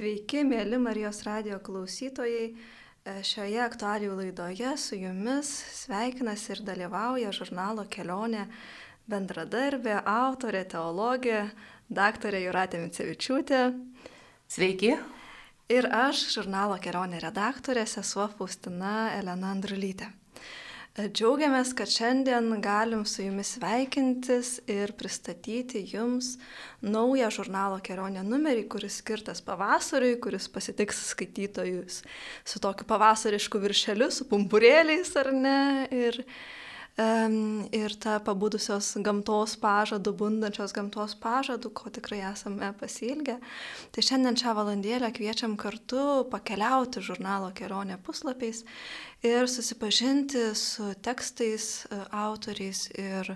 Sveiki, mėly Marijos radio klausytojai. E, šioje aktualijų laidoje su jumis sveikinasi ir dalyvauja žurnalo kelionė bendradarbė, autorė, teologė, daktarė Juratė Micevičiūtė. Sveiki. Ir aš, žurnalo kelionė redaktorė, sesuo Faustina Elena Andrulytė. Džiaugiamės, kad šiandien galim su jumis sveikintis ir pristatyti jums naują žurnalo kelionė numerį, kuris skirtas pavasariui, kuris pasitiks skaitytojus su tokiu pavasarišku viršeliu, su pumpurėliais ar ne. Ir, ir ta pabudusios gamtos pažadų, bundančios gamtos pažadų, ko tikrai esame pasilgę. Tai šiandien šią valandėlę kviečiam kartu pakeliauti žurnalo kelionė puslapiais ir susipažinti su tekstais, e, autoriais ir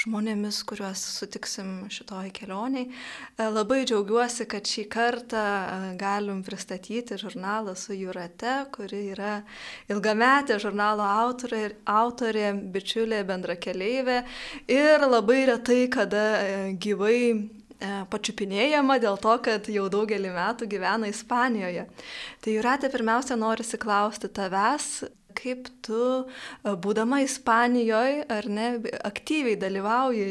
žmonėmis, kuriuos sutiksim šitoj kelioniai. E, labai džiaugiuosi, kad šį kartą e, galim pristatyti žurnalą su Jurate, kuri yra ilgametė žurnalo autorė, autorė bičiulė bendrakeleivė ir labai retai kada gyvai pačiupinėjama dėl to, kad jau daugelį metų gyvena Ispanijoje. Tai Juratė pirmiausia norisi klausti tavęs, kaip tu, e, būdama Ispanijoje, ar ne, aktyviai dalyvauji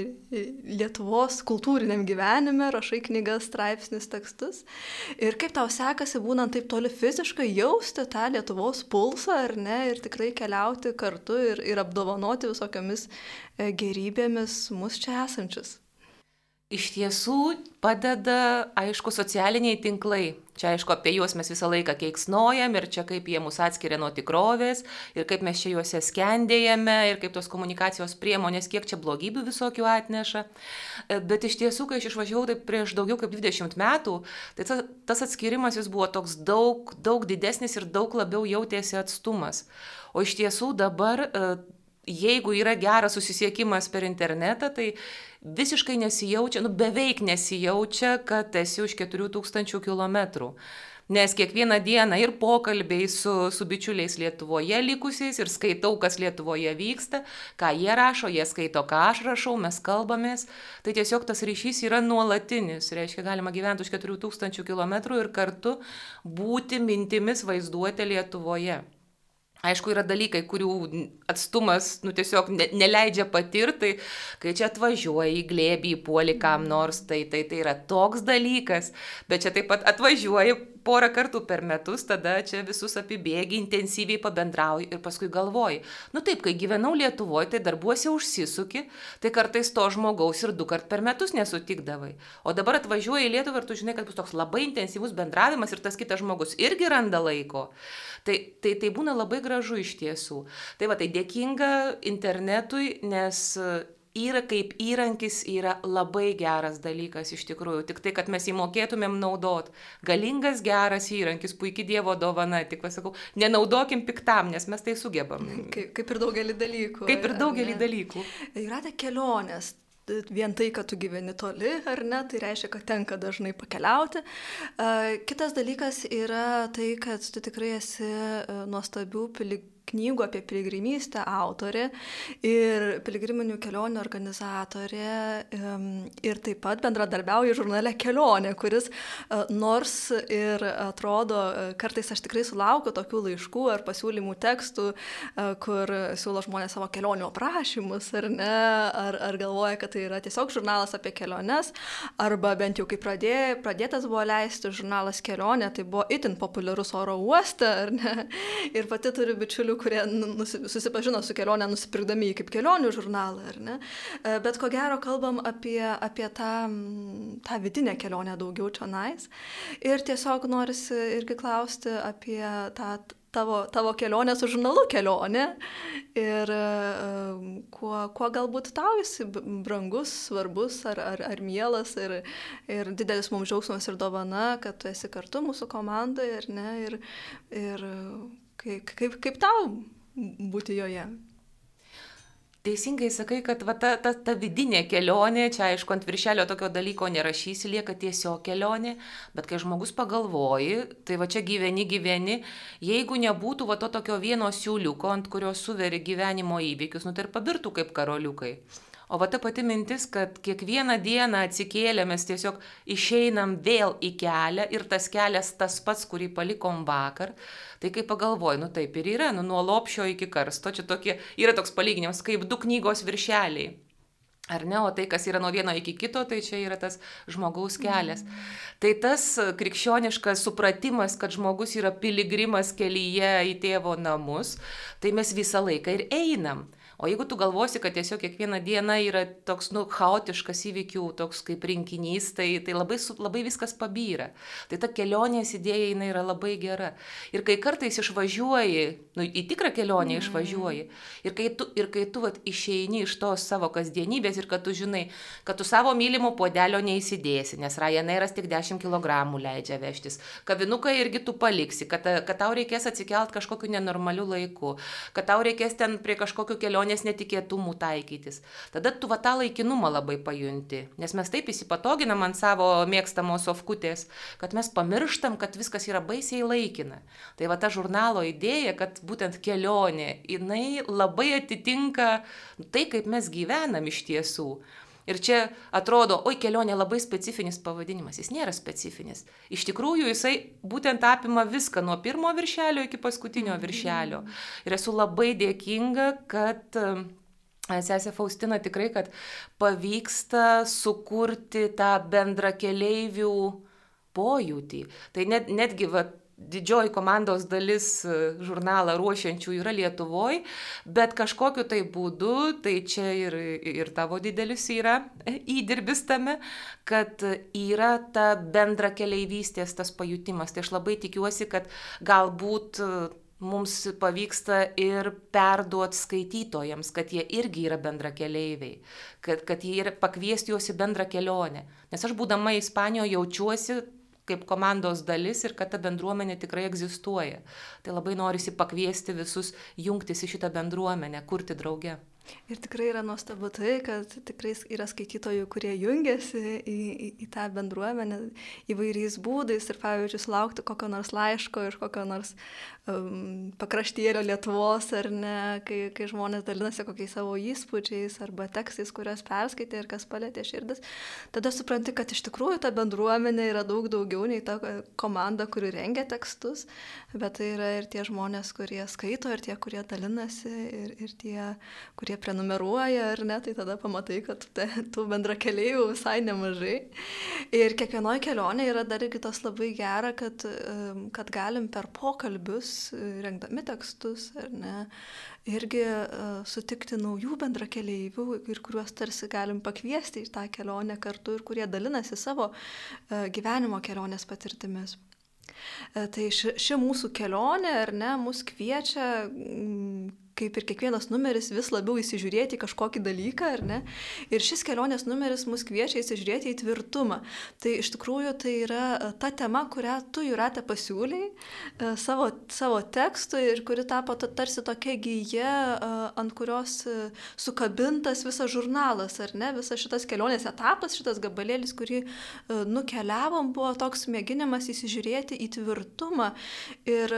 Lietuvos kultūriniam gyvenime, rašai knygas, straipsnius, tekstus. Ir kaip tau sekasi, būnant taip toli fiziškai, jausti tą Lietuvos pulsą, ar ne, ir tikrai keliauti kartu ir, ir apdovanoti visokiamis e, gerybėmis mus čia esančius. Iš tiesų padeda, aišku, socialiniai tinklai. Čia, aišku, apie juos mes visą laiką keiksnojam ir čia kaip jie mus atskiria nuo tikrovės ir kaip mes čia juose skendėjame ir kaip tos komunikacijos priemonės, kiek čia blogybių visokių atneša. E, bet iš tiesų, kai aš išvažiavau taip prieš daugiau kaip 20 metų, tai tas atskirimas jis buvo toks daug, daug didesnis ir daug labiau jautėsi atstumas. O iš tiesų dabar e, jeigu yra geras susisiekimas per internetą, tai visiškai nesijaučia, nu beveik nesijaučia, kad esi už 4000 km. Nes kiekvieną dieną ir pokalbiai su, su bičiuliais Lietuvoje likusiais ir skaitau, kas Lietuvoje vyksta, ką jie rašo, jie skaito, ką aš rašau, mes kalbamės. Tai tiesiog tas ryšys yra nuolatinis. Reiškia, galima gyventi už 4000 km ir kartu būti mintimis vaizduoti Lietuvoje. Aišku, yra dalykai, kurių atstumas nu, tiesiog ne, neleidžia patirti, kai čia atvažiuoji į glėbį, į puolį kam nors, tai, tai tai yra toks dalykas, bet čia taip pat atvažiuoji porą kartų per metus, tada čia visus apibėgi, intensyviai pabendrauji ir paskui galvoji. Nu taip, kai gyvenau Lietuvoje, tai darbuose užsisuki, tai kartais to žmogaus ir du kart per metus nesutikdavai. O dabar atvažiuoji į Lietuvą ir tu žinai, kad bus toks labai intensyvus bendravimas ir tas kitas žmogus irgi randa laiko. Tai, tai, tai būna labai gražu iš tiesų. Tai va, tai dėkinga internetui, nes yra kaip įrankis, yra labai geras dalykas iš tikrųjų, tik tai, kad mes jį mokėtumėm naudot. Galingas, geras įrankis, puikiai Dievo dovana, tik pasakau, nenaudokim piktam, nes mes tai sugebam. Kaip, kaip ir daugelį dalykų. Kaip ir daugelį dalykų. Yra ta kelionės, vien tai, kad tu gyveni toli, ar ne, tai reiškia, kad tenka dažnai pakeliauti. Kitas dalykas yra tai, kad tu tikrai esi nuostabių piligrimų knygų apie piligrimystę autorė ir piligriminių kelionių organizatorė ir taip pat bendradarbiauja žurnale Kelionė, kuris e, nors ir atrodo, e, kartais aš tikrai sulaukiu tokių laiškų ar pasiūlymų tekstų, e, kur siūlo žmonės savo kelionių aprašymus ar ne, ar, ar galvoja, kad tai yra tiesiog žurnalas apie keliones, arba bent jau kai pradė, pradėtas buvo leisti žurnalas Kelionė, tai buvo itin populiarus oro uoste, ar ne, ir pati turiu bičiulių žmonių, kurie nusi, susipažino su kelionė nusipirkdami jį kaip kelionių žurnalą, ar ne? E, bet ko gero kalbam apie, apie tą, tą vidinę kelionę daugiau čia nais. Ir tiesiog norisi irgi klausti apie tą tavo, tavo kelionę su žurnalu kelionė ir uh, kuo, kuo galbūt tau esi brangus, svarbus ar, ar, ar mielas ir, ir didelis mums džiaugsmas ir dovana, kad tu esi kartu mūsų komandoje ir, ne, ir, ir Kaip, kaip, kaip tau būti joje? Teisingai sakai, kad va, ta, ta, ta vidinė kelionė, čia aišku, ant viršelio tokio dalyko nerašysi, lieka tiesiog kelionė, bet kai žmogus pagalvoji, tai va čia gyveni, gyveni, jeigu nebūtų va to tokio vieno siūliuko, ant kurio suveri gyvenimo įvykius, nu tai ir pabirtų kaip karoliukai. O va ta pati mintis, kad kiekvieną dieną atsikėlę mes tiesiog išeinam vėl į kelią ir tas kelias tas pats, kurį palikom vakar, tai kai pagalvoju, nu taip ir yra, nu nuo lopšio iki karsto, čia tokie, yra toks palyginimas, kaip du knygos viršeliai. Ar ne, o tai, kas yra nuo vieno iki kito, tai čia yra tas žmogaus kelias. Mm. Tai tas krikščioniškas supratimas, kad žmogus yra piligrimas kelyje į tėvo namus, tai mes visą laiką ir einam. O jeigu tu galvosi, kad tiesiog kiekviena diena yra toks, nu, chaotiškas įvykių, toks kaip rinkinys, tai, tai labai, labai viskas pabyra. Tai ta kelionės idėja jinai yra labai gera. Ir kai kartais išvažiuoji, nu, į tikrą kelionę mm. išvažiuoji, ir kai tu, ir kai tu vat, išeini iš tos savo kasdienybės ir kad tu žinai, kad tu savo mylimų podelio neįsidėsi, nes Ryanairas tik 10 kg leidžia vežtis, kavinuką irgi tu paliksi, kad, kad tau reikės atsikelt kažkokiu nenormaliu laiku, kad tau reikės ten prie kažkokių kelionės kelionės netikėtumų taikytis. Tada tu va tą laikinumą labai pajunti, nes mes taip įsipatoginam ant savo mėgstamos sofkutės, kad mes pamirštam, kad viskas yra baisiai laikina. Tai va ta žurnalo idėja, kad būtent kelionė, jinai labai atitinka tai, kaip mes gyvenam iš tiesų. Ir čia atrodo, oi kelionė labai specifinis pavadinimas. Jis nėra specifinis. Iš tikrųjų, jisai būtent apima viską nuo pirmo viršelio iki paskutinio mhm. viršelio. Ir esu labai dėkinga, kad e, Sesė Faustina tikrai, kad pavyksta sukurti tą bendra keleivių pojūtį. Tai net, netgi, va, didžioji komandos dalis e, žurnalą ruošiančių yra Lietuvoje, bet kažkokiu tai būdu, tai čia ir, ir tavo didelis yra įdirbis tame, kad yra ta bendra keleivystės tas pajutimas. Tai aš labai tikiuosi, kad galbūt e, mums pavyksta ir perduoti skaitytojams, kad jie irgi yra bendra keleiviai, kad, kad jie yra pakviesti juos į bendrą kelionę. Nes aš būdama Ispanijoje jaučiuosi kaip komandos dalis ir kad ta bendruomenė tikrai egzistuoja. Tai labai norisi pakviesti visus jungtis į šitą bendruomenę, kurti drauge. Ir tikrai yra nuostabu tai, kad tikrai yra skaitytojų, kurie jungiasi į, į, į tą bendruomenę įvairiais būdais ir, pavyzdžiui, sulaukti kokio nors laiško iš kokio nors um, pakraštėlio Lietuvos ar ne, kai, kai žmonės dalinasi kokiais savo įspūdžiais arba tekstais, kuriuos perskaitė ir kas palėtė širdis, tada supranti, kad iš tikrųjų ta bendruomenė yra daug daugiau nei ta komanda, kuri rengia tekstus, bet tai yra ir tie žmonės, kurie skaito, ir tie, kurie dalinasi, ir, ir tie, kurie kurie prenumeruoja ar ne, tai tada pamatai, kad te, tų bendra keliaivių visai nemažai. Ir kiekvienoje kelionėje yra dar irgi tas labai gera, kad, kad galim per pokalbius, rengdami tekstus ar ne, irgi uh, sutikti naujų bendra keliaivių ir kuriuos tarsi galim pakviesti į tą kelionę kartu ir kurie dalinasi savo uh, gyvenimo kelionės patirtimis. Tai ši, ši mūsų kelionė, ar ne, mus kviečia kaip ir kiekvienas numeris, vis labiau įsižiūrėti kažkokį dalyką, ar ne? Ir šis kelionės numeris mus kviečia įsižiūrėti į tvirtumą. Tai iš tikrųjų tai yra e, ta tema, kurią tu, Juratė, pasiūlyi e, savo, savo tekstui ir kuri tapo tarsi tokia gyja, e, ant kurios sukabintas visas žurnalas, ar ne? Visas šitas kelionės etapas, šitas gabalėlis, kurį nukeliavom, buvo toks mėginimas įsižiūrėti į tvirtumą ir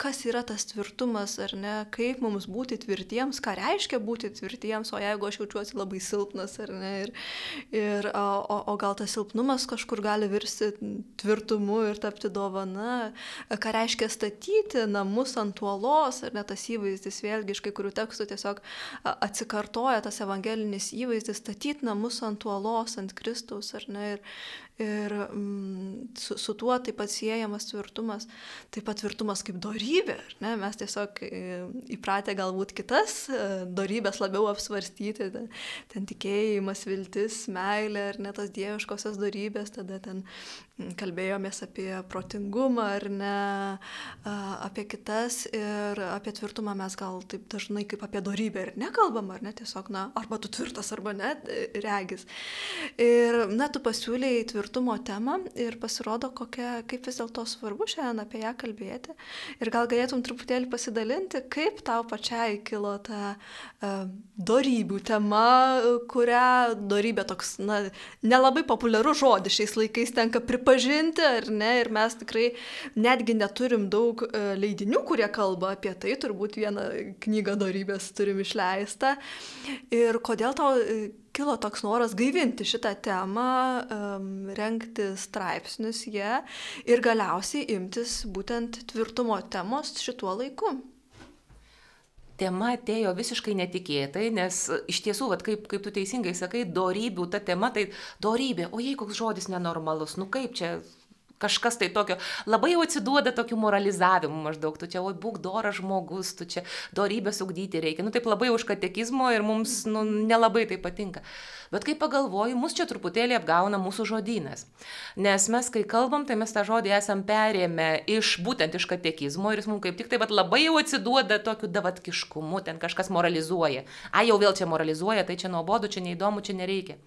kas yra tas tvirtumas, ar ne? Kaip mums būtų būti tvirtiems, ką reiškia būti tvirtiems, o jeigu aš jaučiuosi labai silpnas ar ne. Ir, ir, o, o gal tas silpnumas kažkur gali virsti tvirtumu ir tapti dovana, ką reiškia statyti namus ant uolos, ar ne tas įvaizdis, vėlgi iš kai kurių tekstų tiesiog atsikartoja tas evangelinis įvaizdis, statyti namus ant uolos, ant Kristaus, ar ne. Ir, Ir mm, su, su tuo taip pat siejamas tvirtumas, taip pat tvirtumas kaip darybė. Ne? Mes tiesiog e, įpratę galbūt kitas e, darybės labiau apsvarstyti, ten, ten tikėjimas, viltis, meilė ir net tos dieviškosios darybės, tada ten kalbėjomės apie protingumą ar ne, apie kitas ir apie tvirtumą mes gal taip dažnai kaip apie darybę ir nekalbam, ar ne, tiesiog, na, arba tu tvirtas, arba ne, regis. Ir, na, tu pasiūlėjai tvirtumo temą ir pasirodo, kokia, kaip vis dėlto svarbu šiandien apie ją kalbėti. Ir gal galėtum truputėlį pasidalinti, kaip tau pačiai kilo ta uh, darybių tema, kurią darybė toks, na, nelabai populiarus žodis šiais laikais tenka pripažinti pažinti, ar ne, ir mes tikrai netgi neturim daug e, leidinių, kurie kalba apie tai, turbūt vieną knygą darybės turim išleistą. Ir kodėl tau e, kilo toks noras gaivinti šitą temą, um, renkti straipsnius jie ir galiausiai imtis būtent tvirtumo temos šituo laiku tema atėjo visiškai netikėtai, nes iš tiesų, vat, kaip, kaip tu teisingai sakai, dorybių ta tema, tai dorybė, o jei koks žodis nenormalus, nu kaip čia kažkas tai tokio, labai jau atsiduoda tokiu moralizavimu maždaug, tu čia, oi, būk doras žmogus, tu čia dorybės ugdyti reikia. Nu taip labai už katekizmo ir mums nu, nelabai tai patinka. Bet kai pagalvoju, mus čia truputėlį apgauna mūsų žodynas. Nes mes, kai kalbam, tai mes tą žodį esam perėmę iš būtent iš katekizmo ir jis mums kaip tik tai labai jau atsiduoda tokiu davatkiškumu, ten kažkas moralizuoja. A, jau vėl čia moralizuoja, tai čia nuobodu, čia neįdomu, čia nereikia.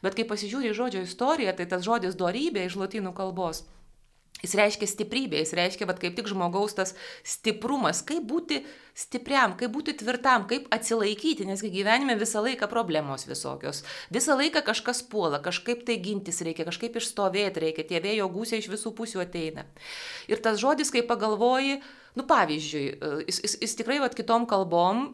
Bet kai pasižiūri žodžio istoriją, tai tas žodis dorybė iš lotynų kalbos Jis reiškia stiprybę, jis reiškia, kad kaip tik žmogaus tas stiprumas, kaip būti stipriam, kaip būti tvirtam, kaip atsilaikyti, nesgi gyvenime visą laiką problemos visokios. Visą laiką kažkas puola, kažkaip tai gintis reikia, kažkaip išstovėti reikia, tie vėjo gūsiai iš visų pusių ateina. Ir tas žodis, kai pagalvoji, nu pavyzdžiui, jis, jis, jis tikrai vat kitom kalbom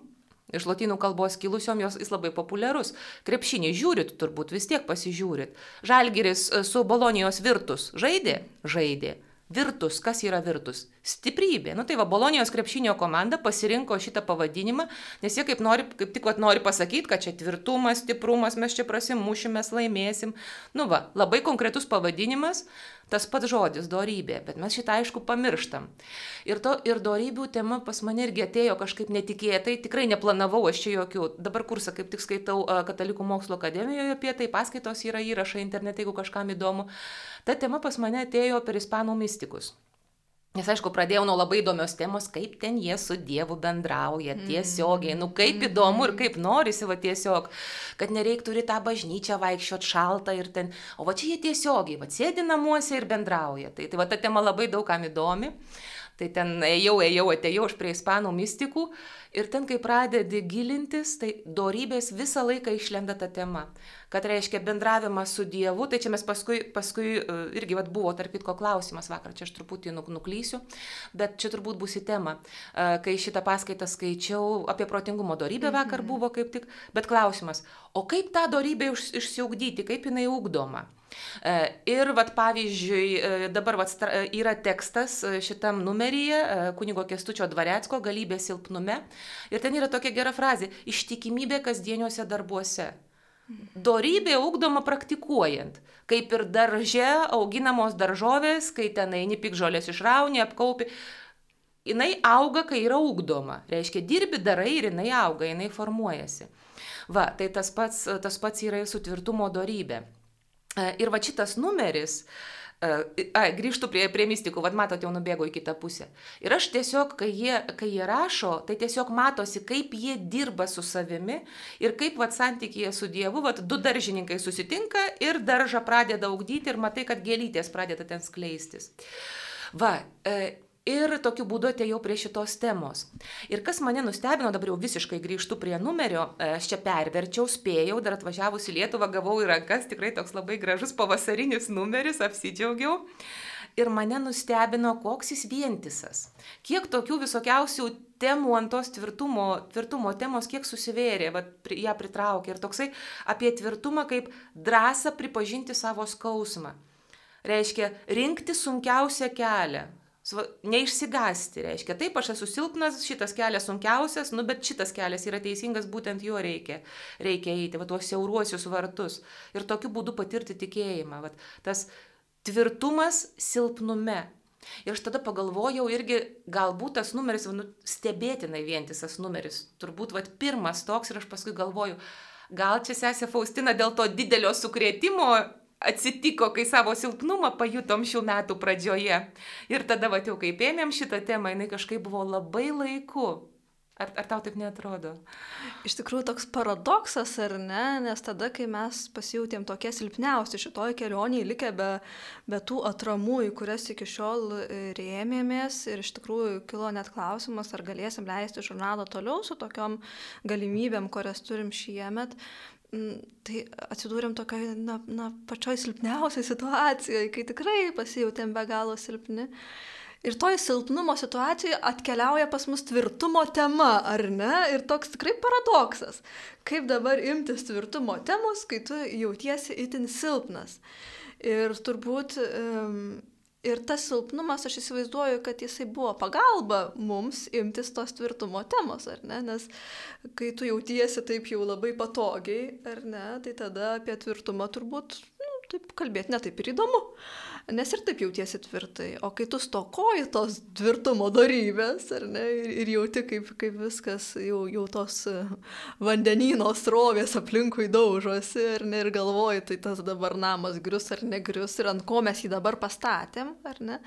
Iš lotynų kalbos kilusiom jos jis labai populiarus. Krepšinį žiūrit, turbūt vis tiek pasižiūrit. Žalgiris e, su Bolonijos virtus žaidė? Žaidė. Virtus, kas yra virtus? Stiprybė. Nu tai va, Bolonijos krepšinio komanda pasirinko šitą pavadinimą, nes jie kaip, nori, kaip tik vat, nori pasakyti, kad čia tvirtumas, stiprumas, mes čia prasimušim, mes laimėsim. Nu va, labai konkretus pavadinimas, tas pats žodis - dorybė, bet mes šitą aišku pamirštam. Ir, to, ir dorybių tema pas mane irgi atėjo kažkaip netikėtai, tikrai neplanavau aš čia jokių. Dabar kursą kaip tik skaitau Katalikų mokslo akademijoje apie tai, paskaitos yra įrašai internete, jeigu kažkam įdomu. Ta tema pas mane atėjo per ispanų mystikus. Nes aišku, pradėjau nuo labai įdomios temos, kaip ten jie su Dievu bendrauja tiesiogiai. Nu kaip įdomu ir kaip norisi va tiesiog, kad nereiktų turi tą bažnyčią vaikščiot šaltą ir ten. O va čia jie tiesiogiai, va sėdi namuose ir bendrauja. Tai, tai va ta tema labai daugam įdomi. Tai ten ėjau, ėjau, atėjau aš prie ispanų mystikų ir ten, kai pradedi gilintis, tai dorybės visą laiką išlenda ta tema kad reiškia bendravimas su Dievu, tai čia mes paskui, paskui e, irgi vat, buvo tarp kitko klausimas vakar, čia aš truputį nuklysiu, bet čia turbūt bus į temą. E, kai šitą paskaitą skaičiau, apie protingumo vakar mhm. buvo kaip tik, bet klausimas, o kaip tą darybę išsiugdyti, kaip jinai ugdoma? E, ir, vat, pavyzdžiui, dabar vat, yra tekstas šitam numeryje, kunigo Kestučio Dvarecko, galybė silpnume. Ir ten yra tokia gera frazė - ištikimybė kasdieniuose darbuose. Dorybė ugdoma praktikuojant, kaip ir darže auginamos daržovės, kai ten eini pikžolės išrauni, apkaupi. Jis auga, kai yra ugdoma. Reiškia, dirbi, darai ir jinai auga, jinai formuojasi. Va, tai tas pats, tas pats yra ir su tvirtumo dorybė. Ir va šitas numeris, uh, A, grįžtų prie, prie mystikų, vad matot, jau nubėgo į kitą pusę. Ir aš tiesiog, kai jie, kai jie rašo, tai tiesiog matosi, kaip jie dirba su savimi ir kaip vad santykėje su Dievu, vad du daržininkai susitinka ir daržą pradeda augdyti ir matai, kad gėlytės pradeda ten skleistis. Va, e, Ir tokiu būdu atėjau prie šitos temos. Ir kas mane nustebino, dabar jau visiškai grįžtu prie numerio, e, aš čia perverčiau, spėjau, dar atvažiavus į Lietuvą gavau į rankas tikrai toks labai gražus pavasarinis numeris, apsidžiaugiau. Ir mane nustebino, koks jis vientisas. Kiek tokių visokiausių temų ant tos tvirtumo, tvirtumo temos, kiek susivėrė, vat, ją pritraukė. Ir toksai apie tvirtumą kaip drąsą pripažinti savo skausmą. Reiškia, rinkti sunkiausią kelią Neišsigasti, reiškia, taip, aš esu silpnas, šitas kelias sunkiausias, nu, bet šitas kelias yra teisingas, būtent juo reikia, reikia eiti, va, tuos siauruosius vartus ir tokiu būdu patirti tikėjimą. Va, tas tvirtumas silpnume. Ir aš tada pagalvojau irgi, galbūt tas numeris, nu, stebėtinai vientisas numeris, turbūt va, pirmas toks ir aš paskui galvoju, gal čia sesė Faustina dėl to didelio sukrėtimo atsitiko, kai savo silpnumą pajutom šių metų pradžioje. Ir tada, va, jau kaip ėmėm šitą temą, jinai kažkaip buvo labai laiku. Ar, ar tau taip netrodo? Iš tikrųjų toks paradoksas, ar ne? Nes tada, kai mes pasijutėm tokie silpniausi šitoj kelionėje, likę be, be tų atramų, į kurias iki šiol e, rėmėmės ir iš tikrųjų kilo net klausimas, ar galėsim leisti žurnalą toliau su tokiom galimybėm, kurias turim šiemet, tai atsidūrėm tokioje, na, na, pačioj silpniausiai situacijoje, kai tikrai pasijutėm be galo silpni. Ir toj silpnumo situacijoje atkeliauja pas mus tvirtumo tema, ar ne? Ir toks tikrai paradoksas. Kaip dabar imtis tvirtumo temos, kai tu jautiesi itin silpnas. Ir turbūt um, Ir tas silpnumas, aš įsivaizduoju, kad jisai buvo pagalba mums imtis tos tvirtumo temos, ar ne? Nes kai tu jautiesi taip jau labai patogiai, ar ne, tai tada apie tvirtumą turbūt, nu, taip kalbėti netaip ir įdomu nes ir taip jautiesi tvirtai. O kai tu stokoji tos tvirtumo darybės, ar ne, ir, ir jauti, kaip, kaip viskas, jau, jau tos e, vandenino srovės aplinkui daužosi, ar ne, ir galvoji, tai tas dabar namas grius ar negrius, ir ant ko mes jį dabar pastatėm, ar ne.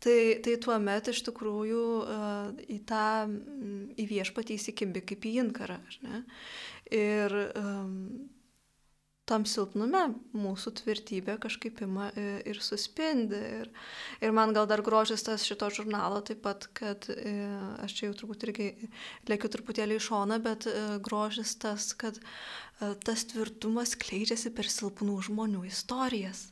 Tai, tai tuo metu iš tikrųjų uh, į tą, į viešpatį įsikimbi kaip į inkarą, ar ne? Ir um, tam silpnume mūsų tvirtybė kažkaip ima e, ir suspindi. Ir, ir man gal dar grožis tas šito žurnalo taip pat, kad e, aš čia jau turbūt irgi lėkiu truputėlį į šoną, bet e, grožis tas, kad tas tvirtumas kleidžiasi per silpnų žmonių istorijas,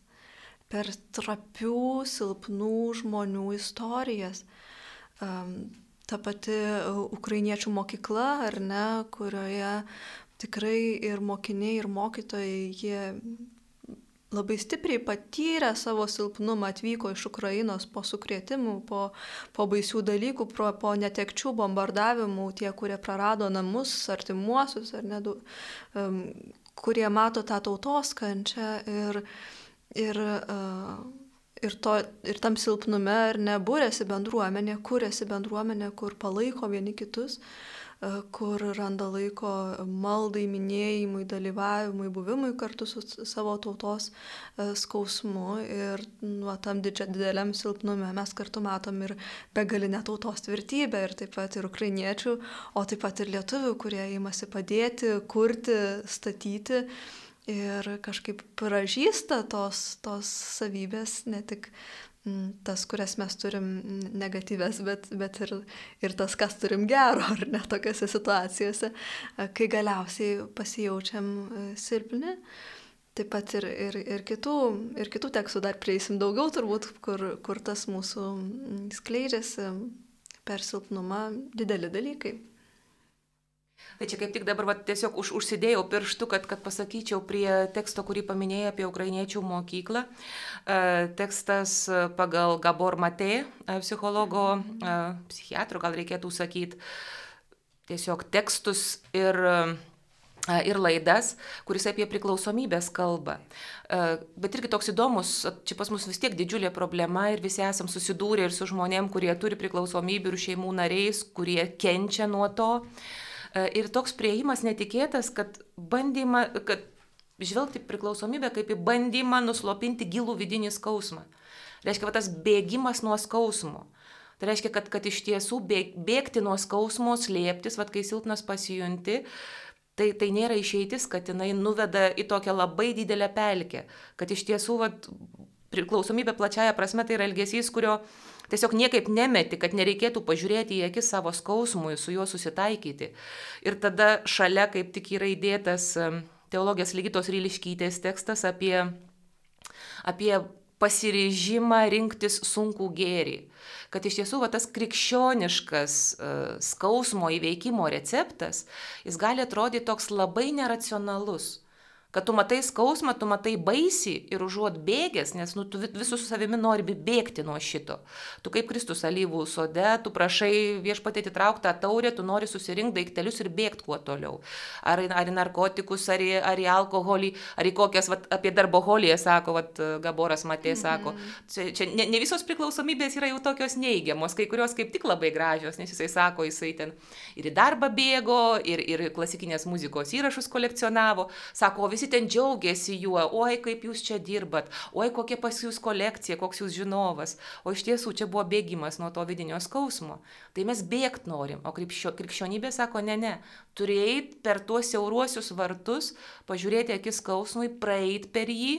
per trapių, silpnų žmonių istorijas. Ta pati ukrainiečių mokykla, ar ne, kurioje tikrai ir mokiniai, ir mokytojai, jie labai stipriai patyrę savo silpnumą atvyko iš Ukrainos po sukrėtimų, po, po baisių dalykų, po, po netekčių, bombardavimų, tie, kurie prarado namus, artimuosius, ar ne, um, kurie mato tą tautos kančią ir, ir, uh, ir, to, ir tam silpnume ar nebūrėsi bendruomenė, kūrėsi bendruomenė, kur palaiko vieni kitus. E, kur randa laiko maldai, minėjimui, dalyvavimui, buvimui kartu su savo tautos e, skausmu. Ir nuo tam didžia, dideliam silpnume mes kartu matom ir begalinę tautos tvirtybę ir taip pat ir ukrainiečių, o taip pat ir lietuvių, kurie įmasi padėti, kurti, statyti. Ir kažkaip pražįsta tos, tos savybės, ne tik tas, kurias mes turim negatyves, bet, bet ir, ir tas, kas turim gero, ar ne tokiose situacijose, kai galiausiai pasijaučiam e, silpni. Taip pat ir, ir, ir, kitų, ir kitų tekstų dar prieisim daugiau turbūt, kur, kur tas mūsų skleidžiasi per silpnumą dideli dalykai. Tai čia kaip tik dabar va, tiesiog už, užsidėjau pirštų, kad, kad pasakyčiau prie teksto, kurį paminėjai apie ukrainiečių mokyklą. E, tekstas pagal Gabor Matė, e, psichologo, e, psichiatro gal reikėtų sakyti, tiesiog tekstus ir ir laidas, kuris apie priklausomybės kalba. Bet irgi toks įdomus, čia pas mus vis tiek didžiulė problema ir visi esam susidūrę ir su žmonėm, kurie turi priklausomybių ir šeimų nariais, kurie kenčia nuo to. E, ir toks prieimas netikėtas, kad bandymą, kad žvelgti priklausomybę kaip į bandymą nuslopinti gilų vidinį skausmą. Reiškia, va, tas bėgimas nuo skausmo. Tai reiškia, kad, kad iš tiesų bėgti nuo skausmo, slėptis, va, kai silpnas pasijunti, tai, tai nėra išeitis, kad jinai nuveda į tokią labai didelę pelkę. Kad iš tiesų va, priklausomybė plačiaja prasme tai yra elgesys, kurio Tiesiog niekaip nemeti, kad nereikėtų pažiūrėti į akis savo skausmui, su juo susitaikyti. Ir tada šalia kaip tik yra įdėtas teologijos lygitos ryliškytės tekstas apie, apie pasiryžimą rinktis sunkų gėrį. Kad iš tiesų va, tas krikščioniškas uh, skausmo įveikimo receptas, jis gali atrodyti toks labai neracionalus kad tu matai skausmą, tu matai baisį ir užuot bėgęs, nes nu, tu visų su savimi nori bėgti nuo šito. Tu kaip Kristus alyvų sode, tu prašai viešpatį atitrauktą taurę, tu nori susirinkti daiktelius ir bėgti kuo toliau. Ar, ar į narkotikus, ar į, ar į alkoholį, ar į kokias, vat, apie darboholiją sako, vat, Gaboras Matė sako. Mm -hmm. Čia, čia ne, ne visos priklausomybės yra jau tokios neigiamos, kai kurios kaip tik labai gražios, nes jisai sako, jisai ten ir į darbą bėgo, ir, ir klasikinės muzikos įrašus kolekcionavo. Sako, visi ten džiaugiasi juo, oi kaip jūs čia dirbat, oi kokia pas jūs kolekcija, koks jūs žinovas. O iš tiesų čia buvo bėgimas nuo to vidinio skausmo. Tai mes bėgt norim, o krikščio, krikščionybė sako, ne, ne, turi eiti per tuos siauruosius vartus, pažiūrėti akis skausmui, praeiti per jį.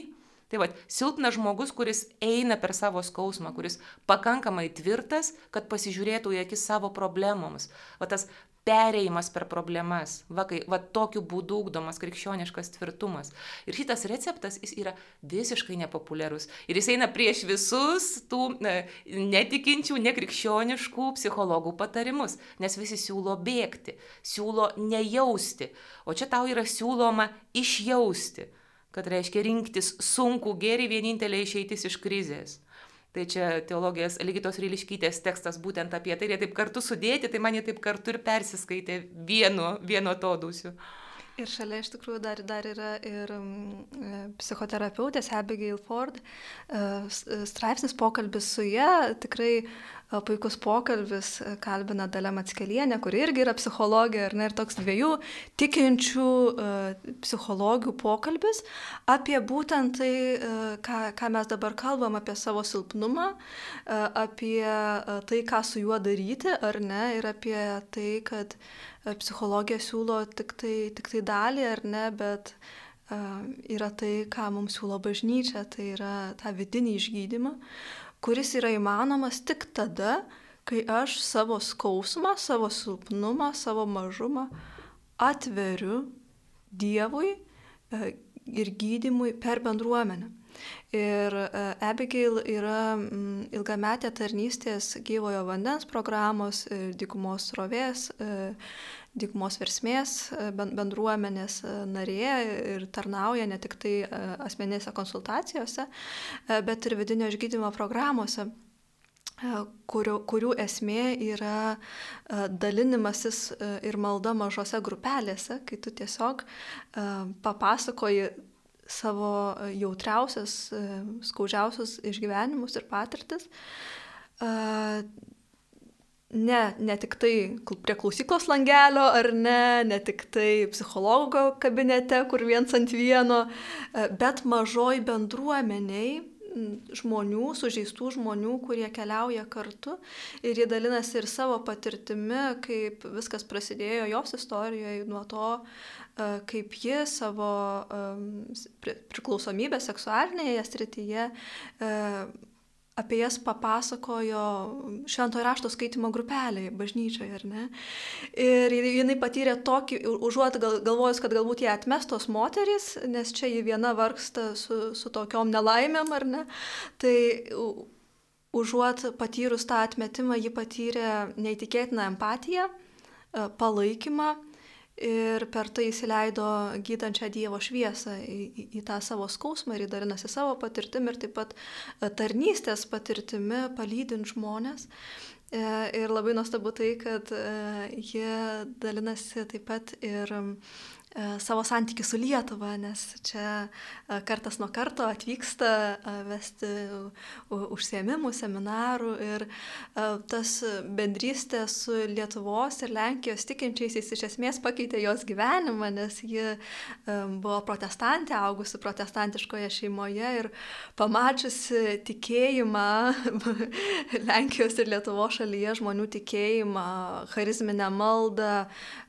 Tai va, silpnas žmogus, kuris eina per savo skausmą, kuris pakankamai tvirtas, kad pasižiūrėtų į akis savo problemoms. Va tas perėjimas per problemas. Va, kai, va tokiu būdu ugdomas krikščioniškas tvirtumas. Ir šitas receptas jis yra visiškai nepopuliarus. Ir jis eina prieš visus tų ne, netikinčių, nekrikščioniškų psichologų patarimus. Nes visi siūlo bėgti, siūlo nejausti. O čia tau yra siūloma išjausti. Kad reiškia rinktis sunkų gėrį vienintelė išeitis iš krizės. Tai čia teologijos Ligitos Ryliškytės tekstas būtent apie tai, ir jie taip kartu sudėti, tai man jie taip kartu ir persiskaitė vienu, vienu to dusiu. Ir šalia iš tikrųjų dar, dar yra ir mm, psichoterapeutės Abigail Ford straipsnis pokalbis su ją, tikrai puikus pokalbis, kalbina Dalė Matskelienė, kuri irgi yra psichologija, ir, ne, ir toks dviejų tikinčių psichologių pokalbis apie būtent tai, ką, ką mes dabar kalbam, apie savo silpnumą, apie tai, ką su juo daryti, ar ne, ir apie tai, kad psichologija siūlo tik tai, tik tai dalį ar ne, bet uh, yra tai, ką mums siūlo bažnyčia, tai yra tą vidinį išgydymą, kuris yra įmanomas tik tada, kai aš savo skausmą, savo silpnumą, savo mažumą atveriu Dievui uh, ir gydimui per bendruomenę. Ir Abigail yra ilgametė tarnystės gyvojo vandens programos, dykumos rovės, dykumos versmės bendruomenės narė ir tarnauja ne tik tai asmenėse konsultacijose, bet ir vidinio išgydymo programuose kurių, kurių esmė yra dalinimasis ir malda mažose grupelėse, kai tu tiesiog papasakoji savo e, jautriausias, e, skaudžiausius išgyvenimus ir patirtis. Ne, ne tik tai prie klausyklos langelio, ar ne, ne tik tai psichologo kabinete, kur viens ant vieno, e, bet mažoj bendruomeniai žmonių, sužeistų žmonių, kurie keliauja kartu ir jie dalinasi ir savo patirtimi, kaip viskas prasidėjo jos istorijoje nuo to, kaip ji savo priklausomybę seksualinėje srityje apie jas papasakojo šventojo rašto skaitimo grupelėje, bažnyčioje, ar ne? Ir jinai patyrė tokį, užuot gal, galvojus, kad galbūt jie atmestos moterys, nes čia ji viena vargsta su, su tokiom nelaimėm, ar ne? Tai užuot patyrus tą atmetimą, ji patyrė neįtikėtiną empatiją, palaikymą ir per tai įsileido gydančią Dievo šviesą į, į, į tą savo skausmą ir įdalinasi savo patirtimi ir taip pat e, tarnystės patirtimi, palydint žmonės. E, ir labai nuostabu tai, kad e, jie dalinasi taip pat ir savo santykių su Lietuva, nes čia e, kartas nuo karto atvyksta e, vesti užsiemimų, seminarų ir tas bendrystė su Lietuvos ir Lenkijos tikinčiaisiais iš esmės pakeitė jos gyvenimą, nes ji buvo protestantė, augusi protestantiškoje šeimoje ir pamačiusi tikėjimą Lenkijos ir Lietuvos šalyje žmonių tikėjimą, charizminę maldą,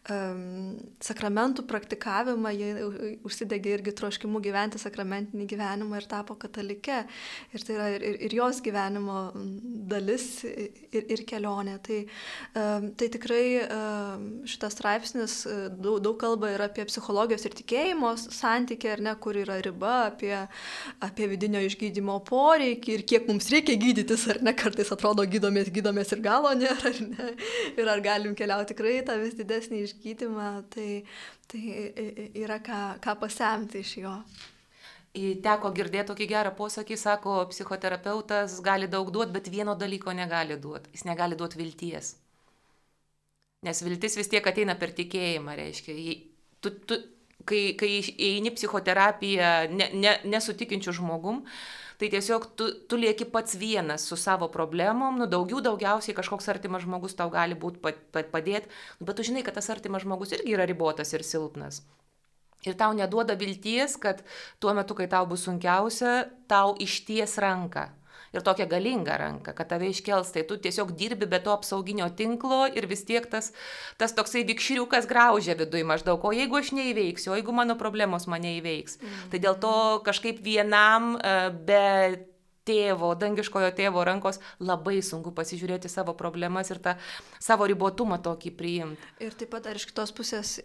sakramentų praktikavimą, jie užsidegė irgi troškimu gyventi sakramentinį gyvenimą ir tapo katalikę. Ir tai yra ir, ir, ir jos gyvenimo dalis ir, ir kelionė. Tai, tai tikrai šitas straipsnis e, daug, daug kalba ir apie psichologijos ir tikėjimo santykį, ar ne, kur yra riba, apie, apie vidinio išgydymo poreikį ir kiek mums reikia gydytis, ar ne, kartais atrodo gydomės, gydomės ir galo nėra, ar ne. Ir ar galim keliauti tikrai tą vis didesnį išgydymą, tai, tai yra ką, ką pasemti iš jo. Teko girdėti tokį gerą posakį, sako, psichoterapeutas gali daug duoti, bet vieno dalyko negali duoti. Jis negali duoti vilties. Nes viltis vis tiek ateina per tikėjimą, reiškia. Tu, tu, kai, kai eini psichoterapiją ne, ne, nesutikinčių žmogum, tai tiesiog tu, tu lieki pats vienas su savo problemom, nu daugiau daugiausiai kažkoks artimas žmogus tau gali būti padėti, bet tu žinai, kad tas artimas žmogus irgi yra ribotas ir silpnas. Ir tau neduoda vilties, kad tuo metu, kai tau bus sunkiausia, tau išties ranką ir tokią galingą ranką, kad tave iškels, tai tu tiesiog dirbi be to apsauginio tinklo ir vis tiek tas, tas toksai vikšriukas graužia viduje maždaug, o jeigu aš neįveiksiu, o jeigu mano problemos mane įveiks. Mm. Tai dėl to kažkaip vienam e, be tėvo, dangiškojo tėvo rankos, labai sunku pasižiūrėti savo problemas ir tą savo ribotumą tokį priimti. Ir taip pat dar iš kitos pusės,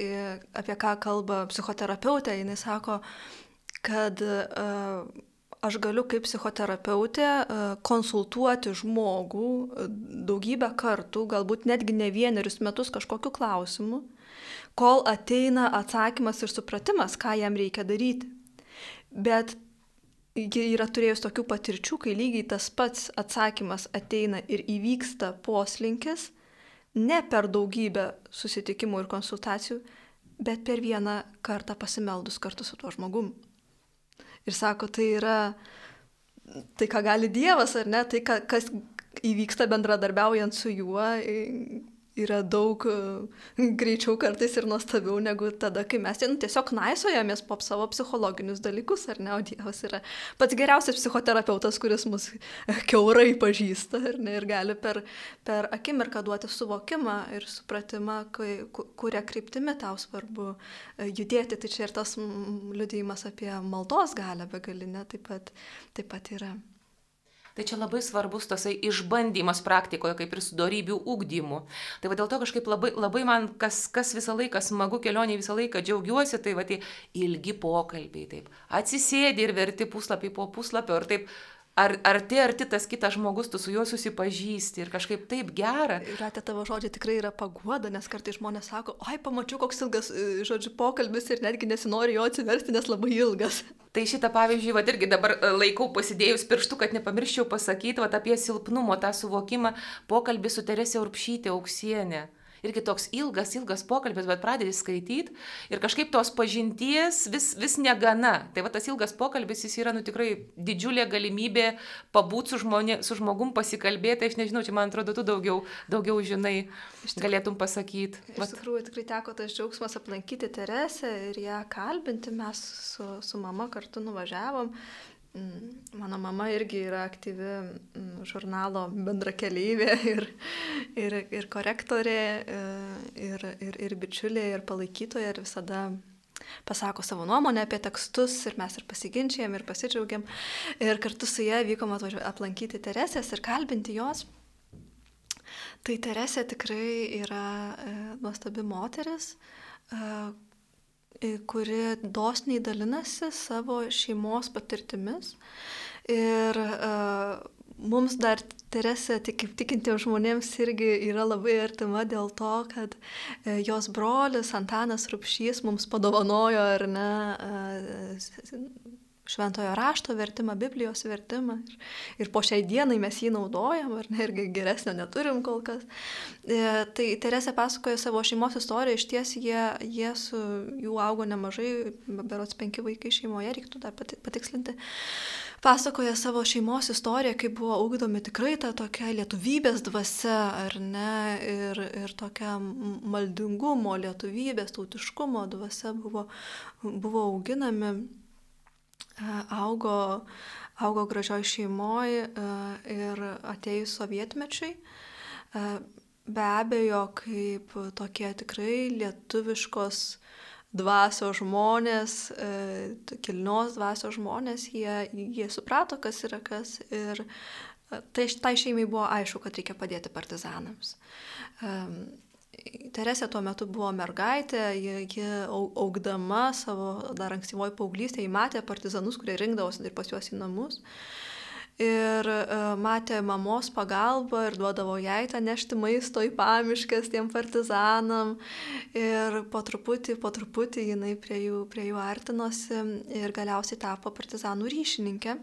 apie ką kalba psichoterapeutė, jinai sako, kad uh, aš galiu kaip psichoterapeutė konsultuoti žmogų daugybę kartų, galbūt netgi ne vienerius metus kažkokiu klausimu, kol ateina atsakymas ir supratimas, ką jam reikia daryti. Bet ji yra turėjus tokių patirčių, kai lygiai tas pats atsakymas ateina ir įvyksta poslinkis, ne per daugybę susitikimų ir konsultacijų, bet per vieną kartą pasimeldus kartu su tuo žmogum. Ir sako, tai yra tai, ką gali Dievas, ar ne, tai, kas įvyksta bendradarbiaujant su juo, yra daug e, greičiau kartais ir nuostabiau negu tada, kai mes nu, tiesiog naisojamės po savo psichologinius dalykus, ar ne, o Dievas yra pats geriausias psichoterapeutas, kuris mus keurai pažįsta ne, ir gali per, per akimirką duoti suvokimą ir supratimą, kai, kuria kryptimi tau svarbu e, judėti. Tai čia ir tas liudėjimas apie maldos galę begalinę taip pat, taip pat yra. Tai čia labai svarbus tasai išbandymas praktikoje, kaip ir su darybių ūkdymu. Tai va dėl to kažkaip labai, labai man, kas, kas visą laiką smagu kelionė, visą laiką džiaugiuosi, tai va tie ilgi pokalbiai, taip. Atsisėdi ir verti puslapį po puslapio ir taip ar arti arti tas kitas žmogus, tu su juo susipažįsti ir kažkaip taip gera. Ir atė tavo žodžiai tikrai yra paguoda, nes kartai žmonės sako, oi, pamačiau, koks ilgas, e, žodžiu, pokalbis ir netgi nesinori jo atsiversti, nes labai ilgas. Tai šitą pavyzdžiui, va irgi dabar e, laikau pasidėjus pirštų, kad nepamirščiau pasakyti, va apie silpnumo tą suvokimą, pokalbį su Teresė Urpšytė auksienė irgi toks ilgas, ilgas pokalbis, bet pradedi skaityti ir kažkaip tos pažinties vis, vis negana. Tai va tas ilgas pokalbis, jis yra nu tikrai didžiulė galimybė pabūti su, žmonė, su žmogum, pasikalbėti, aš nežinau, čia man atrodo, tu daugiau, daugiau žinai, galėtum pasakyti. Iš tikrųjų, tikrai teko tas džiaugsmas aplankyti Teresę ir ją kalbinti, mes su, su mama kartu nuvažiavom. Mm, mano mama irgi yra aktyvi mm, žurnalo bendrakeleivė ir, ir, ir korektorė, e, ir, ir, ir bičiulė, ir palaikytoja, ir visada pasako savo nuomonę apie tekstus ir mes ir pasiginčijam, ir pasidžiaugiam. Ir kartu su ją vykom aplankyti Teresės ir kalbinti jos. Tai Teresė tikrai yra e, nuostabi moteris, e, kuri dosniai dalinasi savo šeimos patirtimis. Ir uh, mums dar Teresė, tik kaip tikintiems žmonėms, irgi yra labai artima dėl to, kad uh, jos brolis Antanas Rupšys mums padovanojo, ar ne, uh, šventojo rašto vertimą, Biblijos vertimą. Ir, ir po šiai dienai mes jį naudojam, ar ne, irgi geresnio neturim kol kas. E, tai Teresė pasakoja savo šeimos istoriją, iš ties jie, jie su jų augo nemažai, berots penki vaikai šeimoje, reiktų dar patikslinti. Pasakoja savo šeimos istoriją, kaip buvo ugdomi tikrai ta tokia lietuvybės dvasia, ar ne, ir, ir tokia maldingumo, lietuvybės, tautiškumo dvasia buvo, buvo auginami augo, augo gražioj šeimoje ir atėjus sovietmečiui. Be abejo, kaip tokie tikrai lietuviškos dvasios žmonės, kilnios dvasios žmonės, jie, jie suprato, kas yra kas ir tai, tai šeimai buvo aišku, kad reikia padėti partizanams. Teresė tuo metu buvo mergaitė, ji, ji augdama savo dar ankstyvoji paauglystė, ji matė partizanus, kurie rinkdavosi ir pas juos į namus. Ir uh, matė mamos pagalbą ir duodavo jai tą nešti maisto į pamiškas tiem partizanam. Ir po truputį, po truputį jinai prie jų, prie jų artinosi ir galiausiai tapo partizanų ryšininkė.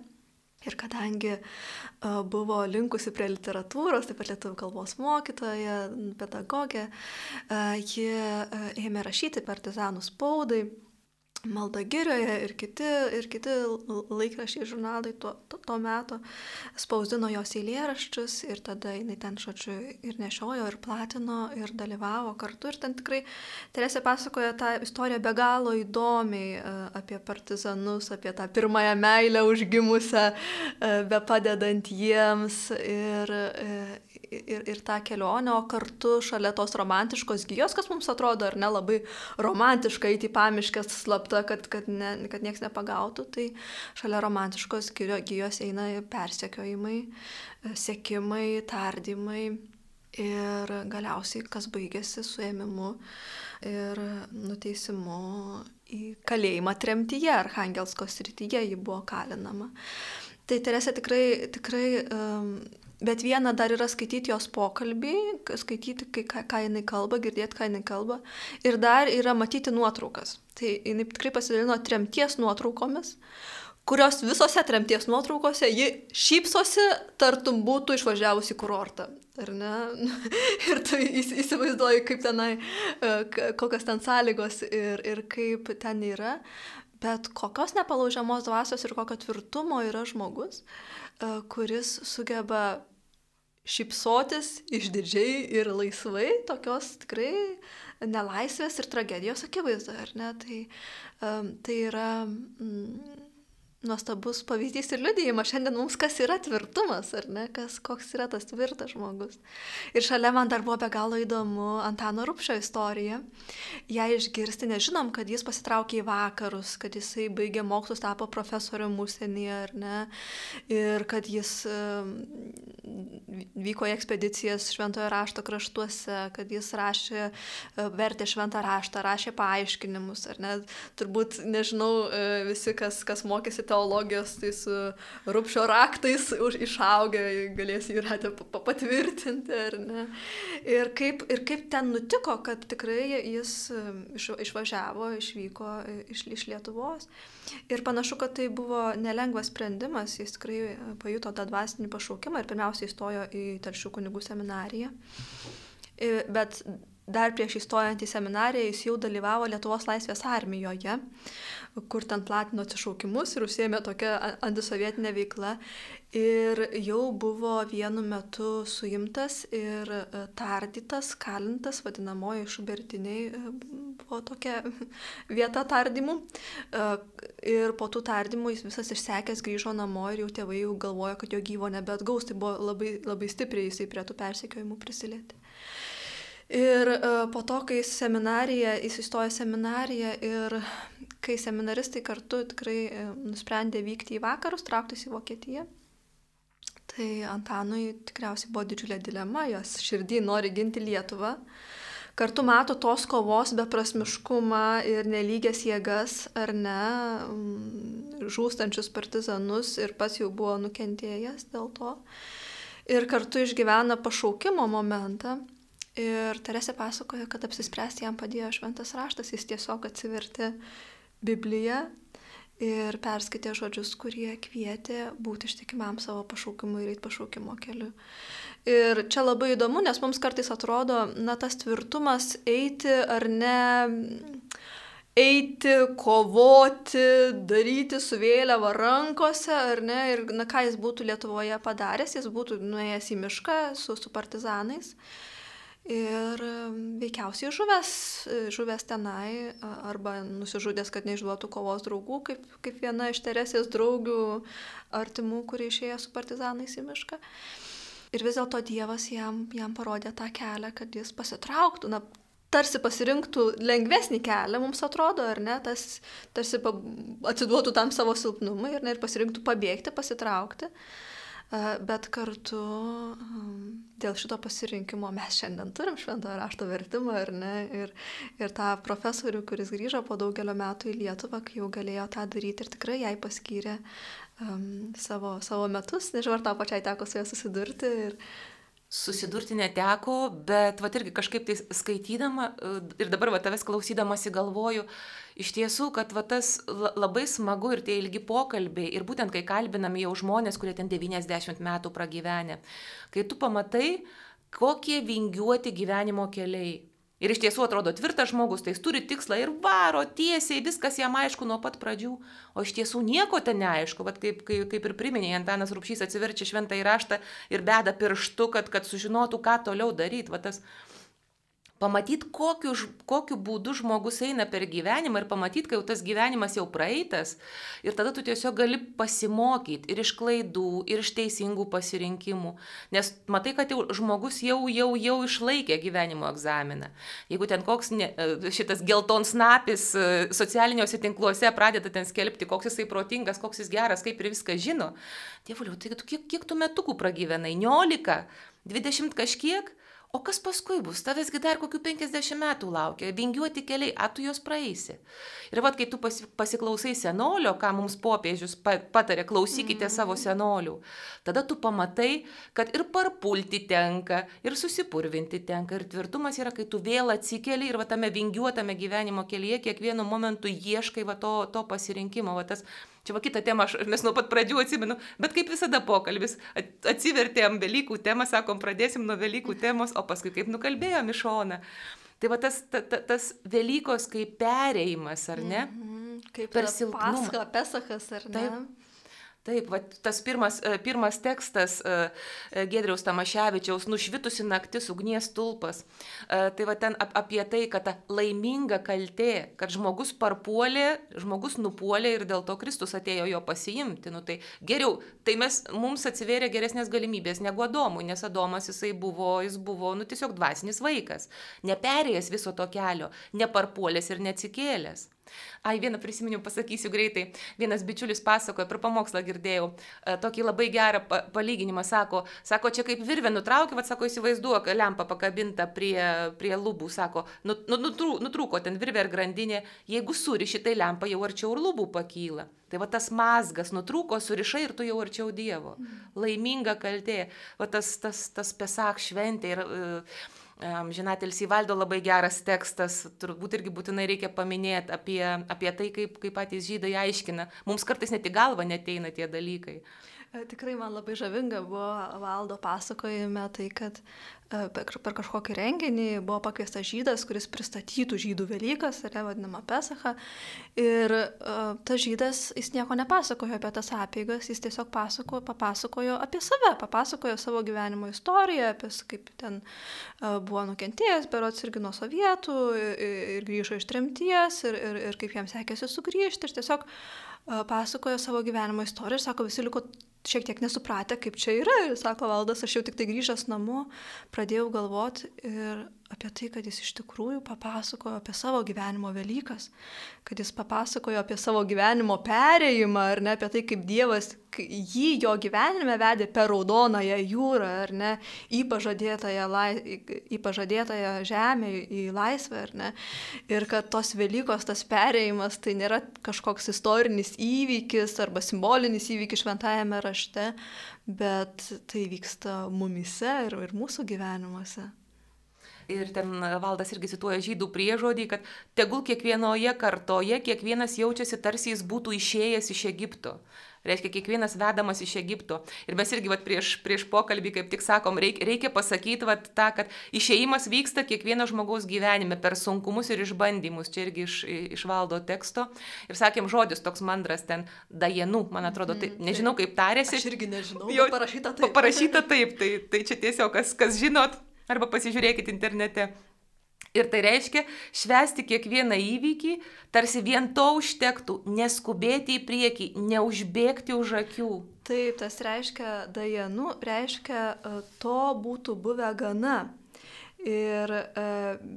Ir kadangi buvo linkusi prie literatūros, taip pat lietuvių kalbos mokytoja, pedagogė, ji ėmė rašyti partizanų spaudai Malda Girioje ir kiti, ir kiti laikrašiai žurnalai tuo, to, to meto spausdino jos eilėraščius ir tada jinai ten, žodžiu, ir nešiojo, ir platino, ir dalyvavo kartu. Ir ten tikrai Teresė pasakoja tą istoriją be galo įdomiai e, apie partizanus, apie tą pirmąją meilę užgimusią, e, be padedant jiems. Ir, e, ir, ir tą kelionę, o kartu šalia tos romantiškos gyjos, kas mums atrodo ar ne labai romantiška įti pamiškės slapta, kad, kad, ne, kad niekas nepagautų, tai šalia romantiškos gyjos eina persekiojimai, sekimai, tardymai ir galiausiai kas baigėsi suėmimu ir nuteisimu į kalėjimą tremtyje, Arhangelsko srityje ji buvo kalinama. Tai Teresė tikrai, tikrai um, Bet viena dar yra skaityti jos pokalbį, skaityti, ką, ką jinai kalba, girdėti, ką jinai kalba. Ir dar yra matyti nuotraukas. Tai jinai tikrai pasidalino tremties nuotraukomis, kurios visose tremties nuotraukose ji šypsosi, tartum būtų išvažiavusi kurortą. Ar ne? ir tu įsivaizduoji, kaip tenai, e, kokios ten sąlygos ir, ir kaip ten yra. Bet kokios nepalaužiamos dvasios ir kokio tvirtumo yra žmogus, e, kuris sugeba šypsotis išdidžiai ir laisvai, tokios tikrai nelaisvės ir tragedijos akivaizdoje, ar ne? Tai, um, tai yra mm, nuostabus pavyzdys ir liudijimas šiandien mums, kas yra tvirtumas, ar ne, kas, koks yra tas tvirtas žmogus. Ir šalia man dar buvo be galo įdomu Antano Rupšio istorija. Ja išgirsti, nežinom, kad jis pasitraukė į vakarus, kad jisai baigė mokslus, tapo profesoriumi užsienyje, ar ne, ir kad jis vyko į ekspedicijas šventojo rašto kraštuose, kad jis rašė, e, vertė šventą raštą, rašė paaiškinimus, ar ne, turbūt, nežinau, e, visi, kas, kas mokėsi teologijos, tai su rūpšio raktais už, išaugę, galės jūratę patvirtinti, ar ne. Ir kaip, ir kaip ten nutiko, kad tikrai jis iš, išvažiavo, išvyko iš, iš Lietuvos. Ir panašu, kad tai buvo nelengvas sprendimas, jis tikrai pajuto tą dvasinį pašaukimą ir pirmiausia įstojo į Telšių kunigų seminariją. Bet dar prieš įstojant į seminariją jis jau dalyvavo Lietuvos laisvės armijoje, kur ten platino atsišaukimus ir užsėmė tokią antisovietinę veiklą. Ir jau buvo vienu metu suimtas ir e, tardytas, kalintas, vadinamoji šubertiniai e, buvo tokia vieta tardymų. E, ir po tų tardymų jis visas išsekęs grįžo namo ir jau tėvai jau galvojo, kad jo gyvo nebeatgaus. Tai buvo labai, labai stipriai jisai prie tų persekiojimų prisilietė. Ir po to, kai seminarija, jis įstojo seminariją ir kai seminaristai kartu tikrai uh, nusprendė vykti į vakarus, trauktis į Vokietiją, tai Antanui tikriausiai buvo didžiulė dilema, jos širdį nori ginti Lietuvą. Kartu mato tos kovos beprasmiškumą ir nelygės jėgas, ar ne, mm, žūstančius partizanus ir pats jau buvo nukentėjęs dėl to. Ir kartu išgyvena pašaukimo momentą Ir Teresė pasakoja, kad apsispręsti jam padėjo šventas raštas, jis tiesiog atsivertė Bibliją ir perskaitė žodžius, kurie kvietė būti ištikimam savo pašaukimui ir eiti pašaukimo keliu. Ir čia labai įdomu, nes mums kartais atrodo, na, tas tvirtumas eiti ar ne, eiti, kovoti, daryti su vėliava rankose, ar ne, ir na, ką jis būtų Lietuvoje padaręs, jis būtų nuėjęs į mišką su, su partizanais Ir veikiausiai žuvęs, žuvęs tenai arba nusižudęs, kad neišduotų kovos draugų, kaip, kaip viena iš Teresės draugių artimų, kurie išėjo su partizanais į mišką. Ir vis dėlto Dievas jam, jam parodė tą kelią, kad jis pasitrauktų, na, tarsi pasirinktų lengvesnį kelią, mums atrodo, ar ne, tas tarsi atsiduotų tam savo silpnumui ir, ne, ir pasirinktų pabėgti, pasitraukti. Uh, Bet kartu dėl šito pasirinkimo mes šiandien turim šventojo rašto vertimą, ar ne? Ir, ir tą profesorių, kuris grįžo po daugelio metų į Lietuvą, kai jau galėjo tą daryti ir tikrai jai paskyrė um, savo, savo metus, nežinau, ar tau pačiai teko su ja susidurti. Ir, susidurti neteko, bet va irgi kažkaip tai skaitydama ir dabar va tavęs klausydamasi galvoju, iš tiesų, kad va tas labai smagu ir tie ilgi pokalbiai ir būtent kai kalbinam jau žmonės, kurie ten 90 metų pragyvenę, kai tu pamatai, kokie vingiuoti gyvenimo keliai, Ir iš tiesų atrodo tvirtas žmogus, tai jis turi tikslą ir varo tiesiai, viskas jam aišku nuo pat pradžių, o iš tiesų nieko ten neaišku, bet kaip, kaip, kaip ir priminė, Antanas Rupšys atsiverčia šventą įraštą ir beda pirštu, kad, kad sužinotų, ką toliau daryti. Va tas pamatyti, kokiu, kokiu būdu žmogus eina per gyvenimą ir pamatyti, kai jau tas gyvenimas jau praeitas. Ir tada tu tiesiog gali pasimokyti ir iš klaidų, ir iš teisingų pasirinkimų. Nes matai, kad jau žmogus jau, jau, jau išlaikė gyvenimo egzaminą. Jeigu ten koks ne, šitas geltonsnapis e, socialiniuose tinkluose pradeda ten skelbti, koks jisai protingas, koks jis geras, kaip ir viską žino. Dievuliau, tai kiek, kiek tu metukų pragyvenai? 19, 20 kažkiek? O kas paskui bus? Tavęsgi dar kokių 50 metų laukia, vingiuoti keliai, a tu juos praeisi. Ir vad, kai tu pasiklausai senolio, ką mums popiežius patarė, klausykite mm. savo senolių, tada tu pamatai, kad ir parpulti tenka, ir susipurvinti tenka, ir tvirtumas yra, kai tu vėl atsikeli ir va tame vingiuotame gyvenimo kelyje kiekvienu momentu ieškai va to, to pasirinkimo, va tas Čia va kitą temą, aš, mes nuo pat pradžių atsimenu, bet kaip visada pokalbis, atsivertėm Velykų temą, sakom, pradėsim nuo Velykų temos, o paskui kaip nukalbėjom iš šoną. Tai va tas, ta, ta, tas Velykos kaip pereimas, ar ne? Mm -hmm. Kaip per silpnumą. Pesachas, ar ne? Taip. Taip, va, tas pirmas, e, pirmas tekstas e, e, Gedriaus Tamaševičiaus, nušvitusi naktis, ugnies tulpas. Tai va ten apie tai, kad ta laiminga kaltė, kad žmogus parpuolė, žmogus nupuolė ir dėl to Kristus atėjo jo pasiimti. Nu, tai geriau, tai mes, mums atsivėrė geresnės galimybės negu Adomui, nes Adomas jisai buvo, jis buvo, nu tiesiog dvasinis vaikas, neperėjęs viso to kelio, neparpuolęs ir neatsikėlęs. Ai, vieną prisiminiau, pasakysiu greitai. Vienas bičiulis pasakojo, per pamokslą girdėjau, e, tokį labai gerą palyginimą, sako, sako, čia kaip virvė nutraukė, vad sako, įsivaizduok, lempa pakabinta prie, prie lubų, sako, nu, nu, nutrūko, nutrūko ten virvė ar grandinė, jeigu suriši, tai lempa jau arčiau ir lubų pakyla. Tai va tas mazgas nutrūko, surišai ir tu jau arčiau Dievo. Mm. Laiminga kaltė. Va tas, tas, tas pesak šventė. Ir, uh, Žinatelis įvaldo labai geras tekstas, turbūt irgi būtinai reikia paminėti apie, apie tai, kaip, kaip patys žydai aiškina. Mums kartais net į galvą neteina tie dalykai. E, tikrai man labai žavinga buvo valdo pasakojime tai, kad e, per kažkokį renginį buvo pakviestas žydas, kuris pristatytų žydų Velykas, ar vadinama Pesacha. Ir uh, tas žydas, jis nieko nepasakojo apie tas apėgas, jis tiesiog pasakojo, papasakojo apie save, papasakojo savo gyvenimo istoriją, apie kaip ten buvo nukentėjęs, berots irgi nuo sovietų, ir, ir grįžo iš tremties, ir, ir, ir kaip jam sekėsi sugrįžti. Ir tiesiog pasakojo savo gyvenimo istoriją ir sako, visi liko šiek tiek nesupratę, kaip čia yra. Ir sako valdas, aš jau tik tai grįžęs namo, pradėjau galvoti ir apie tai, kad jis iš tikrųjų papasakojo apie savo gyvenimo Velykas, kad jis papasakojo apie savo gyvenimo perėjimą, ar ne, apie tai, kaip Dievas jį jo gyvenime vedė per raudonąją jūrą, ar ne, į pažadėtąją, lai, į pažadėtąją žemę, į laisvę, ar ne. Ir kad tos Velykos, tas perėjimas, tai nėra kažkoks istorinis įvykis arba simbolinis įvykis šventajame rašte, bet tai vyksta mumise ir, ir mūsų gyvenimuose. Ir ten valdas irgi cituoja žydų priežodį, kad tegul kiekvienoje kartoje kiekvienas jaučiasi tarsi jis būtų išėjęs iš Egipto. Reiškia, kiekvienas vedamas iš Egipto. Ir mes irgi vat, prieš, prieš pokalbį, kaip tik sakom, reikia, reikia pasakyti vat, tą, kad išėjimas vyksta kiekvieno žmogaus gyvenime per sunkumus ir išbandymus. Čia irgi iš, iš valdo teksto. Ir sakėm, žodis toks mandras ten, dajenų, man atrodo, tai mhm, nežinau kaip tarėsi. Aš irgi nežinau. Jo parašyta taip. Parašyta taip, tai, tai čia tiesiog kas, kas žinot, arba pasižiūrėkit internete. Ir tai reiškia švesti kiekvieną įvykį, tarsi vien to užtektų, neskubėti į priekį, neužbėgti už akių. Taip, tas reiškia, dajanų, reiškia, e, to būtų buvę gana. Ir e,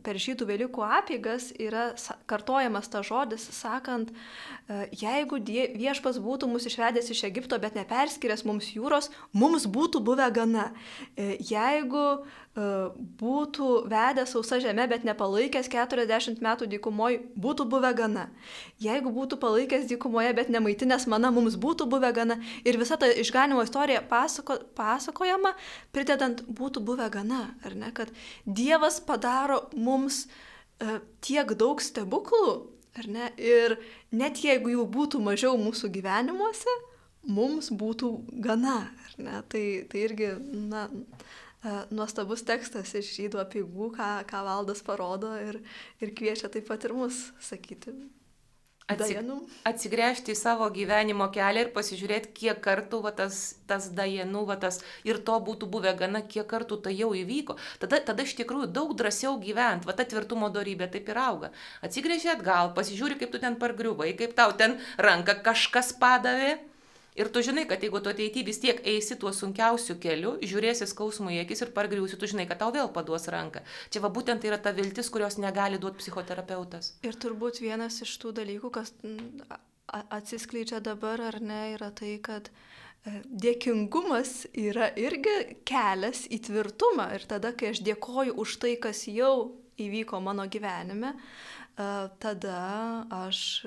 per žydų Velykų apygas yra kartojamas tas žodis, sakant, e, jeigu die, viešpas būtų mus išvedęs iš Egipto, bet neperskiręs mums jūros, mums būtų buvę gana. E, jeigu būtų vedęs sausa žemė, bet nepalaikęs 40 metų dykumoje, būtų buvę gana. Jeigu būtų palaikęs dykumoje, bet nemaitinęs mana, mums būtų buvę gana. Ir visa ta išganimo istorija pasako, pasakojama, pridedant būtų buvę gana, ar ne, kad Dievas padaro mums uh, tiek daug stebuklų, ar ne? Ir net jeigu jų būtų mažiau mūsų gyvenimuose, mums būtų gana, ar ne? Tai, tai irgi, na, nuostabus tekstas iš žydų apieigų, ką, ką valdas parodo ir, ir kviečia taip pat ir mus sakyti. Atsig atsigręžti į savo gyvenimo kelią ir pasižiūrėti, kiek kartų va, tas, tas dajenų, va, tas ir to būtų buvę gana, kiek kartų tai jau įvyko. Tada, tada iš tikrųjų daug drąsiau gyventi, va ta tvirtumo darybė taip ir auga. Atsigręžti atgal, pasižiūri, kaip tu ten pargriuvai, kaip tau ten ranką kažkas padavė Ir tu žinai, kad jeigu tu ateity vis tiek eisi tuo sunkiausiu keliu, žiūrėsi skausmų į akis ir pargriūsi, tu žinai, kad tau vėl paduos ranką. Čia va būtent tai yra ta viltis, kurios negali duoti psichoterapeutas. Ir turbūt vienas iš tų dalykų, kas atsiskleidžia dabar ar ne, yra tai, kad e, dėkingumas yra irgi kelias į tvirtumą. Ir tada, kai aš dėkoju už tai, kas jau įvyko mano gyvenime, e, tada aš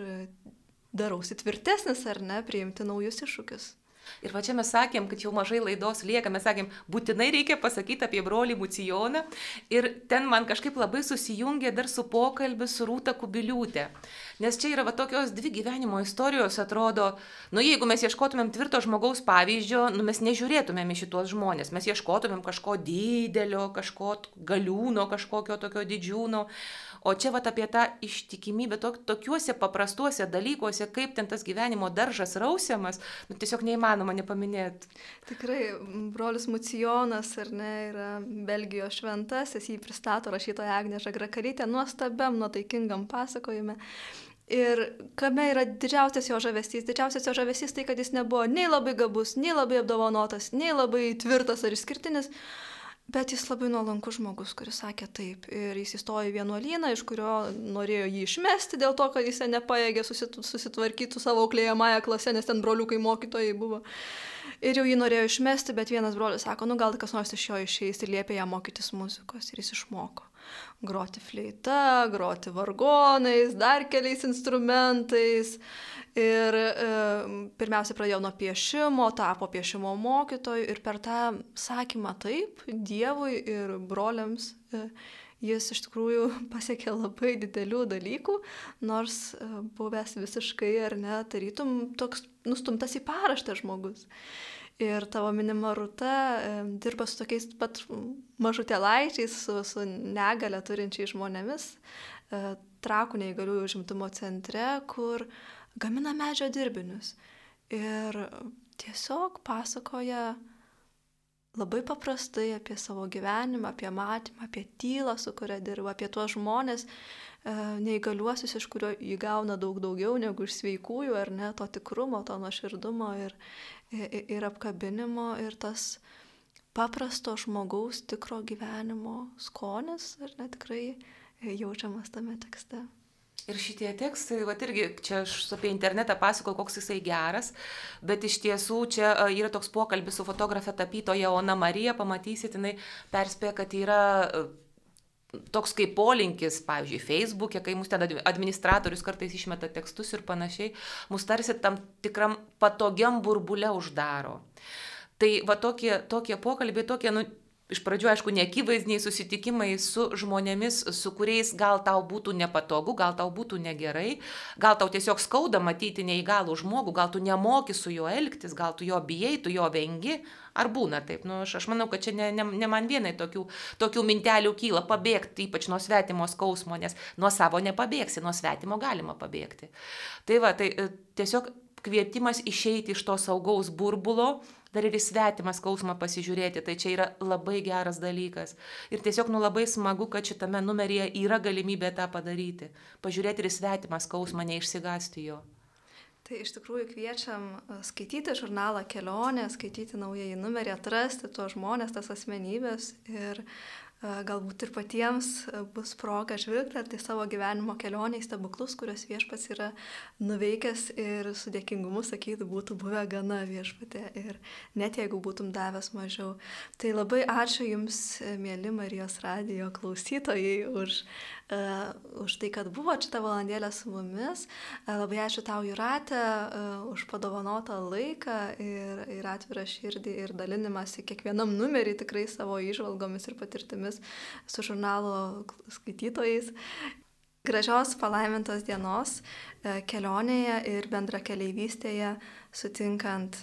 darausi tvirtesnis ar ne, priimti naujus iššūkius. Ir va čia mes sakėm, kad jau mažai laidos lieka, mes sakėm, būtinai reikia pasakyti apie brolį Mucijoną. Ir ten man kažkaip labai susijungė dar su pokalbiu su Rūta Kubiliūtė. Nes čia yra va tokios dvi gyvenimo istorijos, atrodo, nu jeigu mes ieškotumėm tvirto žmogaus pavyzdžio, nu mes nežiūrėtumėm į šitos žmonės, mes ieškotumėm kažko didelio, kažko galiūno, kažkokio tokio didžiūno. O čia vat apie tą ištikimybę tok, tokiuose paprastuose dalykuose, kaip ten tas gyvenimo daržas rausiamas, nu, tiesiog neįmanoma nepaminėti. Tikrai, brolius Mucijonas, ar ne, yra Belgijos šventasis, jį pristato rašytoja Agneša Grakarytė nuostabiam, nuotaikingam pasakojime. Ir kame yra didžiausias jo žavesys? Didžiausias jo žavesys tai, kad jis nebuvo nei labai gabus, nei labai apdovanotas, nei labai tvirtas ar išskirtinis, Bet jis labai nuolankus žmogus, kuris sakė taip. Ir jis įstojo į vienuolyną, iš kurio norėjo jį išmesti dėl to, kad jis nepaėgė susitvarkyti su savo auklėjamąją klasę, nes ten broliukai mokytojai buvo. Ir jau jį norėjo išmesti, bet vienas brolis sako, nu gal kas nors iš jo išeis ir liepė jam mokytis muzikos. Ir jis išmoko groti fleita, groti vargonais, dar keliais instrumentais. Ir e, pirmiausia pradėjau nuo piešimo, tapo piešimo mokytoju ir per tą sakymą taip, Dievui ir broliams e, jis iš tikrųjų pasiekė labai didelių dalykų, nors e, buvęs visiškai ar ne, tarytum toks nustumtas į paraštę žmogus. Ir tavo minima rūta dirba su tokiais pat mažutelaičiais, su, su negale turinčiais žmonėmis, e, trakų neįgaliųjų užimtumo centre, kur gamina medžio dirbinius. Ir tiesiog pasakoja labai paprastai apie savo gyvenimą, apie matymą, apie tylą, su kuria dirba, apie tuos žmonės neįgaliuosius, iš kurio įgauna daug daugiau negu iš sveikųjų, ar ne, to tikrumo, to nuoširdumo ir, ir, ir apkabinimo ir tas paprasto žmogaus tikro gyvenimo skonis, ar ne, tikrai jaučiamas tame tekste. Ir šitie tekstai, va irgi čia aš apie internetą pasakau, koks jisai geras, bet iš tiesų čia yra toks pokalbis su fotografe tapytoja Ona Marija, pamatysit, jinai perspėja, kad yra toks kaip polinkis, pavyzdžiui, Facebook'e, kai mūsų ten administratorius kartais išmeta tekstus ir panašiai, mus tarsi tam tikram patogiam burbule uždaro. Tai va tokie, tokie pokalbiai, tokie, nu, iš pradžių, aišku, neakivaizdiniai susitikimai su žmonėmis, su kuriais gal tau būtų nepatogu, gal tau būtų negerai, gal tau tiesiog skauda matyti neįgalų žmogų, gal tu nemoki su juo elgtis, gal tu jo bijai, tu jo vengi, ar būna taip. Nu, aš, aš manau, kad čia ne, ne, ne man vienai tokių, tokių mintelių kyla pabėgti, ypač nuo svetimo skausmo, nes nuo savo nepabėgsi, nuo svetimo galima pabėgti. Tai va, tai e, tiesiog kvietimas išeiti iš to saugaus burbulo, dar ir į svetimą skausmą pasižiūrėti, tai čia yra labai geras dalykas. Ir tiesiog nu labai smagu, kad šitame numeryje yra galimybė tą padaryti. Pažiūrėti ir į svetimą skausmą, neišsigasti jo. Tai iš tikrųjų kviečiam e, skaityti žurnalą kelionę, skaityti naująjį numerį, atrasti tuos žmonės, tas asmenybės ir galbūt ir patiems bus proga žvilgtelti savo gyvenimo kelionę į stebuklus, kuriuos viešpats yra nuveikęs ir su dėkingumu sakyti, būtų buvę gana viešpatė ir net jeigu būtum davęs mažiau. Tai labai ačiū Jums, mėly Marijos radijo klausytojai, už uh, už tai, kad buvo šitą valandėlę su mumis. Uh, labai ačiū tau, Juratė, uh, už padovanotą laiką ir, ir atvirą širdį ir dalinimąsi kiekvienam numerį tikrai savo išvalgomis ir patirtimis su žurnalo skaitytojais. Gražios palaimintos dienos kelionėje ir bendra keliaivystėje, sutinkant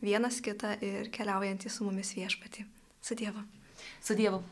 vienas kitą ir keliaujant į su mumis viešpatį. Su Dievu. Su Dievu.